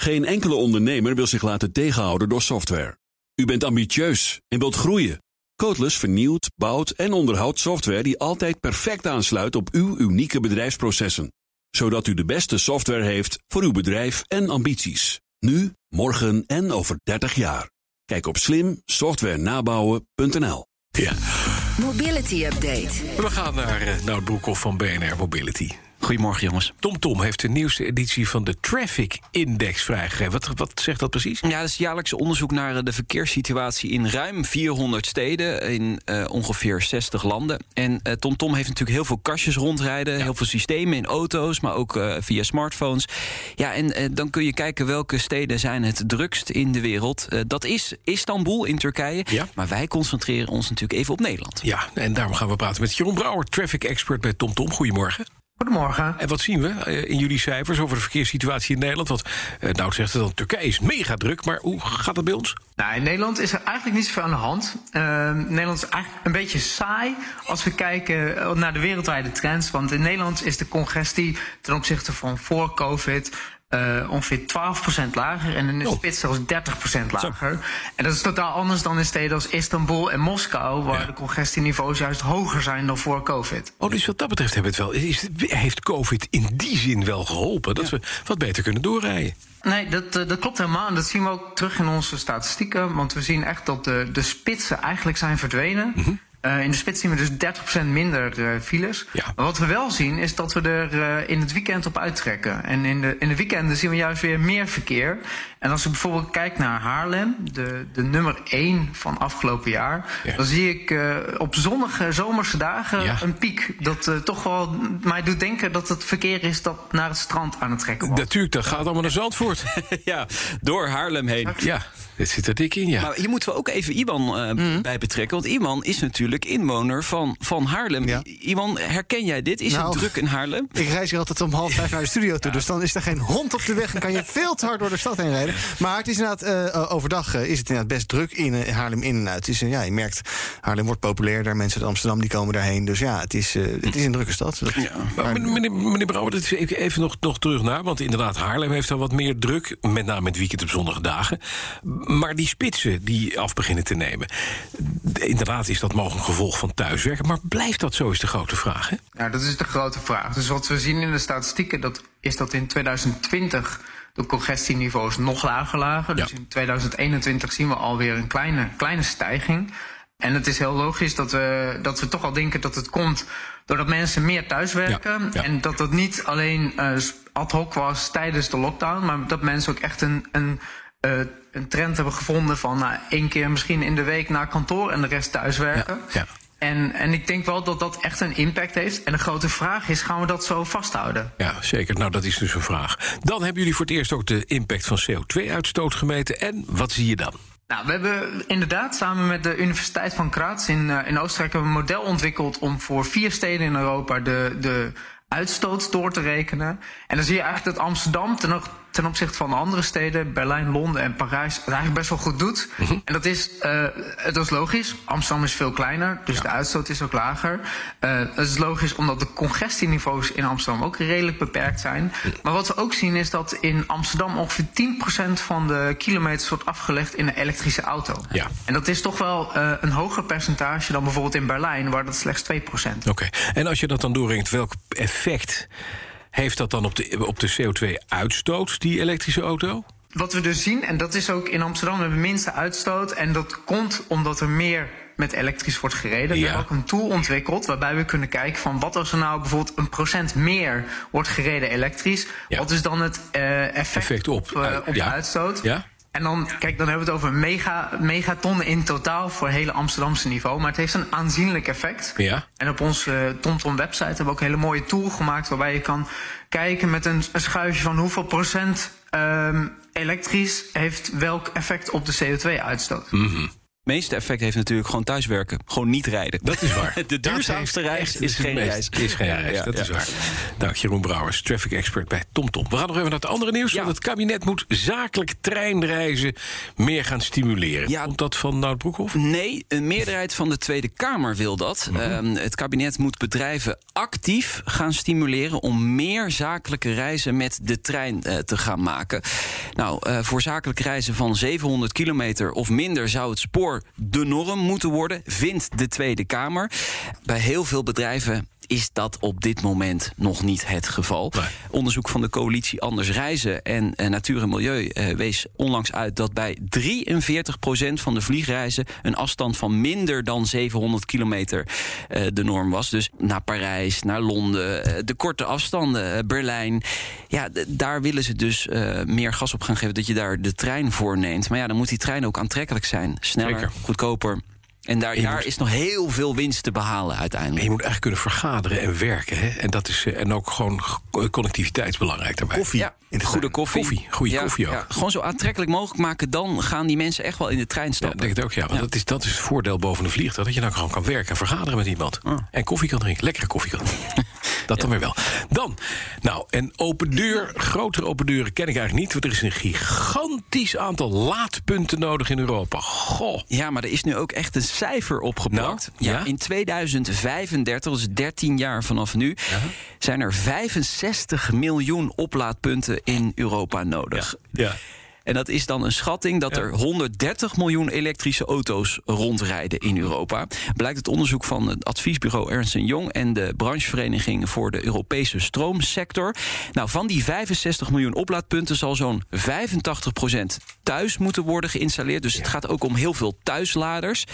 Geen enkele ondernemer wil zich laten tegenhouden door software. U bent ambitieus en wilt groeien. Codeless vernieuwt, bouwt en onderhoudt software die altijd perfect aansluit op uw unieke bedrijfsprocessen. Zodat u de beste software heeft voor uw bedrijf en ambities. Nu, morgen en over 30 jaar. Kijk op slimsoftwarenabouwen.nl. Ja. Mobility Update. We gaan naar uh, Nout Broekhoff van BNR Mobility. Goedemorgen, jongens. TomTom Tom heeft de nieuwste editie van de Traffic Index vrijgegeven. Wat, wat zegt dat precies? Ja, dat is jaarlijks onderzoek naar eh, de verkeerssituatie in ruim 400 steden in uh, ongeveer 60 landen. En uh, TomTom Tom heeft natuurlijk heel veel kastjes rondrijden, ja. heel veel systemen in auto's, maar ook uh, via smartphones. Ja, en dan kun je kijken welke steden zijn het drukst in de wereld. dat is Istanbul in Turkije. Ja. Maar wij concentreren ons natuurlijk even op Nederland. Ja, en daarom gaan we praten met Jeroen Brouwer, traffic expert bij TomTom. Tom. Goedemorgen. Goedemorgen. En wat zien we in jullie cijfers over de verkeerssituatie in Nederland? Want uh, nou zegt het dan, Turkije is mega druk, maar hoe gaat het bij ons? Nou, in Nederland is er eigenlijk niet zoveel aan de hand. Uh, Nederland is eigenlijk een beetje saai als we kijken naar de wereldwijde trends. Want in Nederland is de congestie ten opzichte van voor COVID uh, ongeveer 12% lager en in de oh. spits zelfs 30% lager. Zo. En dat is totaal anders dan in steden als Istanbul en Moskou, waar ja. de congestieniveaus juist hoger zijn dan voor COVID. Oh, dus wat dat betreft hebben het wel, is, heeft COVID in die zin wel geholpen dat ja. we wat beter kunnen doorrijden? Nee, dat, dat klopt helemaal. En dat zien we ook terug in onze statistieken. Want we zien echt dat de, de spitsen eigenlijk zijn verdwenen. Mm -hmm. Uh, in de spits zien we dus 30% minder uh, files. Ja. Maar wat we wel zien is dat we er uh, in het weekend op uittrekken. En in de, in de weekenden zien we juist weer meer verkeer. En als je bijvoorbeeld kijkt naar Haarlem, de, de nummer 1 van afgelopen jaar, ja. dan zie ik op zonnige zomerse dagen ja. een piek. Dat toch wel mij doet denken dat het verkeer is dat naar het strand aan het trekken wordt. Natuurlijk, dat gaat allemaal naar Zandvoort. ja, door Haarlem heen. Ja, dit zit er dik in, ja. Maar hier moeten we ook even Iwan mm. bij betrekken. Want Iwan is natuurlijk inwoner van, van Haarlem. Ja. Iwan, herken jij dit? Is nou, het druk in Haarlem? Ik reis hier altijd om half vijf naar de studio toe. Ja. Dus dan is er geen hond op de weg en kan je veel te hard door de stad heen rijden. Maar het is inderdaad, uh, overdag uh, is het inderdaad best druk in uh, Haarlem in en uit. Het is, ja, je merkt, Haarlem wordt populairder. Mensen uit Amsterdam die komen daarheen. Dus ja, het is, het is een drukke stad. Dat, ja. maar, meneer, meneer Brouwer, dat is even nog, nog terug naar. Want inderdaad, Haarlem heeft al wat meer druk. Met name het weekend op zonnige dagen. Maar die spitsen die af beginnen te nemen. Inderdaad is dat mogelijk een gevolg van thuiswerken. Maar blijft dat zo, is de grote vraag, hè? Ja, dat is de grote vraag. Dus wat we zien in de statistieken... Dat is dat in 2020 de congestieniveaus nog lager lagen. Dus ja. in 2021 zien we alweer een kleine, kleine stijging. En het is heel logisch dat we, dat we toch al denken dat het komt... doordat mensen meer thuiswerken. Ja, ja. En dat dat niet alleen uh, ad hoc was tijdens de lockdown... maar dat mensen ook echt een... een uh, een trend hebben gevonden van nou, één keer misschien in de week naar kantoor en de rest thuiswerken. Ja, ja. En, en ik denk wel dat dat echt een impact heeft. En de grote vraag is, gaan we dat zo vasthouden? Ja, zeker. Nou, dat is dus een vraag. Dan hebben jullie voor het eerst ook de impact van CO2-uitstoot gemeten. En wat zie je dan? Nou, we hebben inderdaad samen met de Universiteit van Graz in, uh, in Oostenrijk een model ontwikkeld om voor vier steden in Europa de, de uitstoot door te rekenen. En dan zie je eigenlijk dat Amsterdam ten, ten opzichte van andere steden, Berlijn, Londen en Parijs, het eigenlijk best wel goed doet. Mm -hmm. En dat is, uh, dat is logisch. Amsterdam is veel kleiner, dus ja. de uitstoot is ook lager. Uh, dat is logisch omdat de congestieniveaus in Amsterdam ook redelijk beperkt zijn. Maar wat we ook zien is dat in Amsterdam ongeveer 10% van de kilometers wordt afgelegd in een elektrische auto. Ja. En dat is toch wel uh, een hoger percentage dan bijvoorbeeld in Berlijn, waar dat slechts 2%. Oké, okay. en als je dat dan doorrengt, welk effect heeft dat dan op de, op de CO2-uitstoot, die elektrische auto? Wat we dus zien, en dat is ook in Amsterdam, de minste uitstoot. En dat komt omdat er meer met elektrisch wordt gereden. Ja. We hebben ook een tool ontwikkeld waarbij we kunnen kijken van wat als er nou bijvoorbeeld een procent meer wordt gereden elektrisch. Ja. Wat is dan het uh, effect, effect, op, op, uh, op ja. de uitstoot? En dan, kijk, dan hebben we het over mega, megatonnen in totaal voor het hele Amsterdamse niveau. Maar het heeft een aanzienlijk effect. Ja. En op onze TomTom website hebben we ook een hele mooie tool gemaakt waarbij je kan kijken met een, een schuifje van hoeveel procent um, elektrisch heeft welk effect op de CO2-uitstoot. Mm -hmm. Meeste effect heeft natuurlijk gewoon thuiswerken. Gewoon niet rijden. Dat is waar. De duurzaamste reis is geen meest- reis. Is geen reis, ja, dat ja. is waar. Dank Jeroen Brouwers, traffic expert bij TomTom. We gaan nog even naar het andere nieuws. Ja. Want het kabinet moet zakelijk treinreizen meer gaan stimuleren. Ja. Komt dat van Nout Broekhoff? Nee, een meerderheid van de Tweede Kamer wil dat. Mhm. Ehm, het kabinet moet bedrijven actief gaan stimuleren om meer zakelijke reizen met de trein eh, te gaan maken. Nou, eh, voor zakelijke reizen van 700 kilometer of minder zou het spoor de norm moeten worden, vindt de Tweede Kamer. Bij heel veel bedrijven is dat op dit moment nog niet het geval. Nee. Onderzoek van de coalitie Anders Reizen en eh, Natuur en Milieu eh, wees onlangs uit dat bij 43% van de vliegreizen een afstand van minder dan 700 kilometer eh, de norm was. Dus naar Parijs, naar Londen, de korte afstanden, Berlijn. Ja, daar willen ze dus meer gas op gaan geven dat je daar de trein voor neemt. Maar ja, dan moet die trein ook aantrekkelijk zijn. Sneller, Zeker. goedkoper. En daar, daar moet- is nog heel veel winst te behalen En uiteindelijk. je moet eigenlijk kunnen vergaderen en werken. Hè? En, dat is, eh, en ook gewoon g- connectiviteit is belangrijk daarbij. Koffie. Ja, in de goede trein. koffie. Koffie, goede koffie ook. gewoon zo aantrekkelijk mogelijk maken. Dan gaan die mensen echt wel in de trein Ja, stappen. ik denk het ook, ja. Want Ja. Dat, is, dat is het voordeel boven een vliegtuig. Dat je dan gewoon kan werken en vergaderen met iemand. Ah. En koffie kan drinken. Lekkere koffie kan drinken. dat dan weer wel. Dan, nou, en open deur, grotere open deuren ken ik eigenlijk niet. Want er is een gigantisch aantal laadpunten nodig in Europa. Goh. Ja, maar er is nu ook echt een cijfer opgeplakt. Nou, ja? In 2035, dat is 13 jaar vanaf nu, zijn er 65 miljoen oplaadpunten in Europa nodig. Ja. En dat is dan een schatting dat Ja. er 130 miljoen elektrische auto's rondrijden in Europa. Blijkt het onderzoek van het adviesbureau Ernst Young en de branchevereniging voor de Europese stroomsector. Nou, van die 65 miljoen oplaadpunten zal zo'n 85% thuis moeten worden geïnstalleerd. Dus het gaat ook om heel veel thuisladers.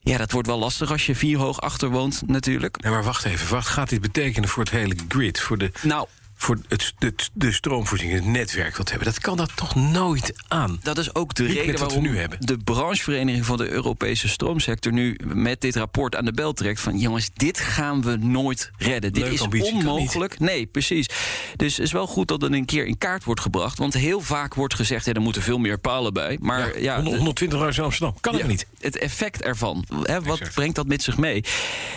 Ja, dat wordt wel lastig als je vier hoog achter woont, natuurlijk. Nee, maar wacht even. Wat gaat dit betekenen voor het hele grid? Voor de, Nou, voor het, het, de stroomvoorziening, het netwerk wat hebben. Dat kan dat toch nooit aan? Dat is ook de Niet reden wat we waarom nu hebben. de branchevereniging van de Europese stroomsector nu met dit rapport aan de bel trekt van jongens, dit gaan we nooit redden. Dit is ambitie, onmogelijk. Nee, precies. Dus het is wel goed dat het een keer in kaart wordt gebracht, want heel vaak wordt gezegd er moeten veel meer palen bij. Maar ja, 100 120 euro in Amsterdam. Kan ja, het niet. Het effect ervan. Hè, wat Exact. brengt dat met zich mee?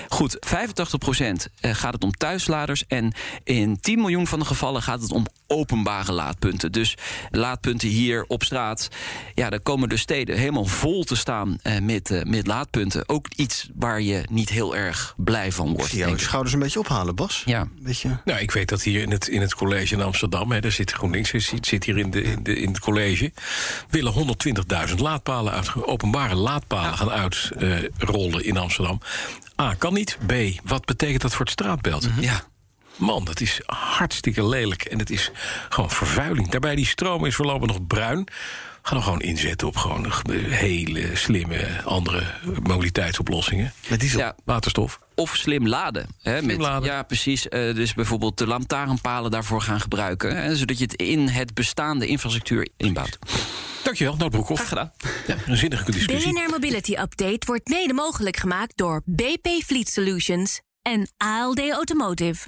Goed, 85% eh, gaat het om thuisladers. En in 10 miljoen van de gevallen gaat het om openbare laadpunten. Dus laadpunten hier op straat. Ja, dan komen de steden helemaal vol te staan eh, met, eh, met laadpunten. Ook iets waar je niet heel erg blij van wordt. Zie jouw denk ik. schouders een beetje ophalen, Bas. Ja. Beetje... Nou, ik weet dat hier in het, in het college in Amsterdam, hè, daar zit GroenLinks, zit, zit hier in, de, in, de, in het college, willen 120.000 laadpalen uit, openbare laadpalen gaan uitrollen in Amsterdam. A, kan niet. B, wat betekent dat voor het straatbeeld? Ja. Man, dat is hartstikke lelijk. En het is gewoon vervuiling. Daarbij, die stroom is voorlopig nog bruin. Gaan we gewoon inzetten op gewoon nog hele slimme andere mobiliteitsoplossingen. Met diesel. Ja, Waterstof. of slim laden. Hè, met, laden. Ja, precies. Eh, dus bijvoorbeeld de lantaarnpalen daarvoor gaan gebruiken. Hè, zodat je het in het bestaande infrastructuur inbouwt. Dankjewel, Nout Broekhoff. Graag gedaan. Ja, een zinnige discussie. BNR Mobility Update wordt mede mogelijk gemaakt door BP Fleet Solutions en ALD Automotive.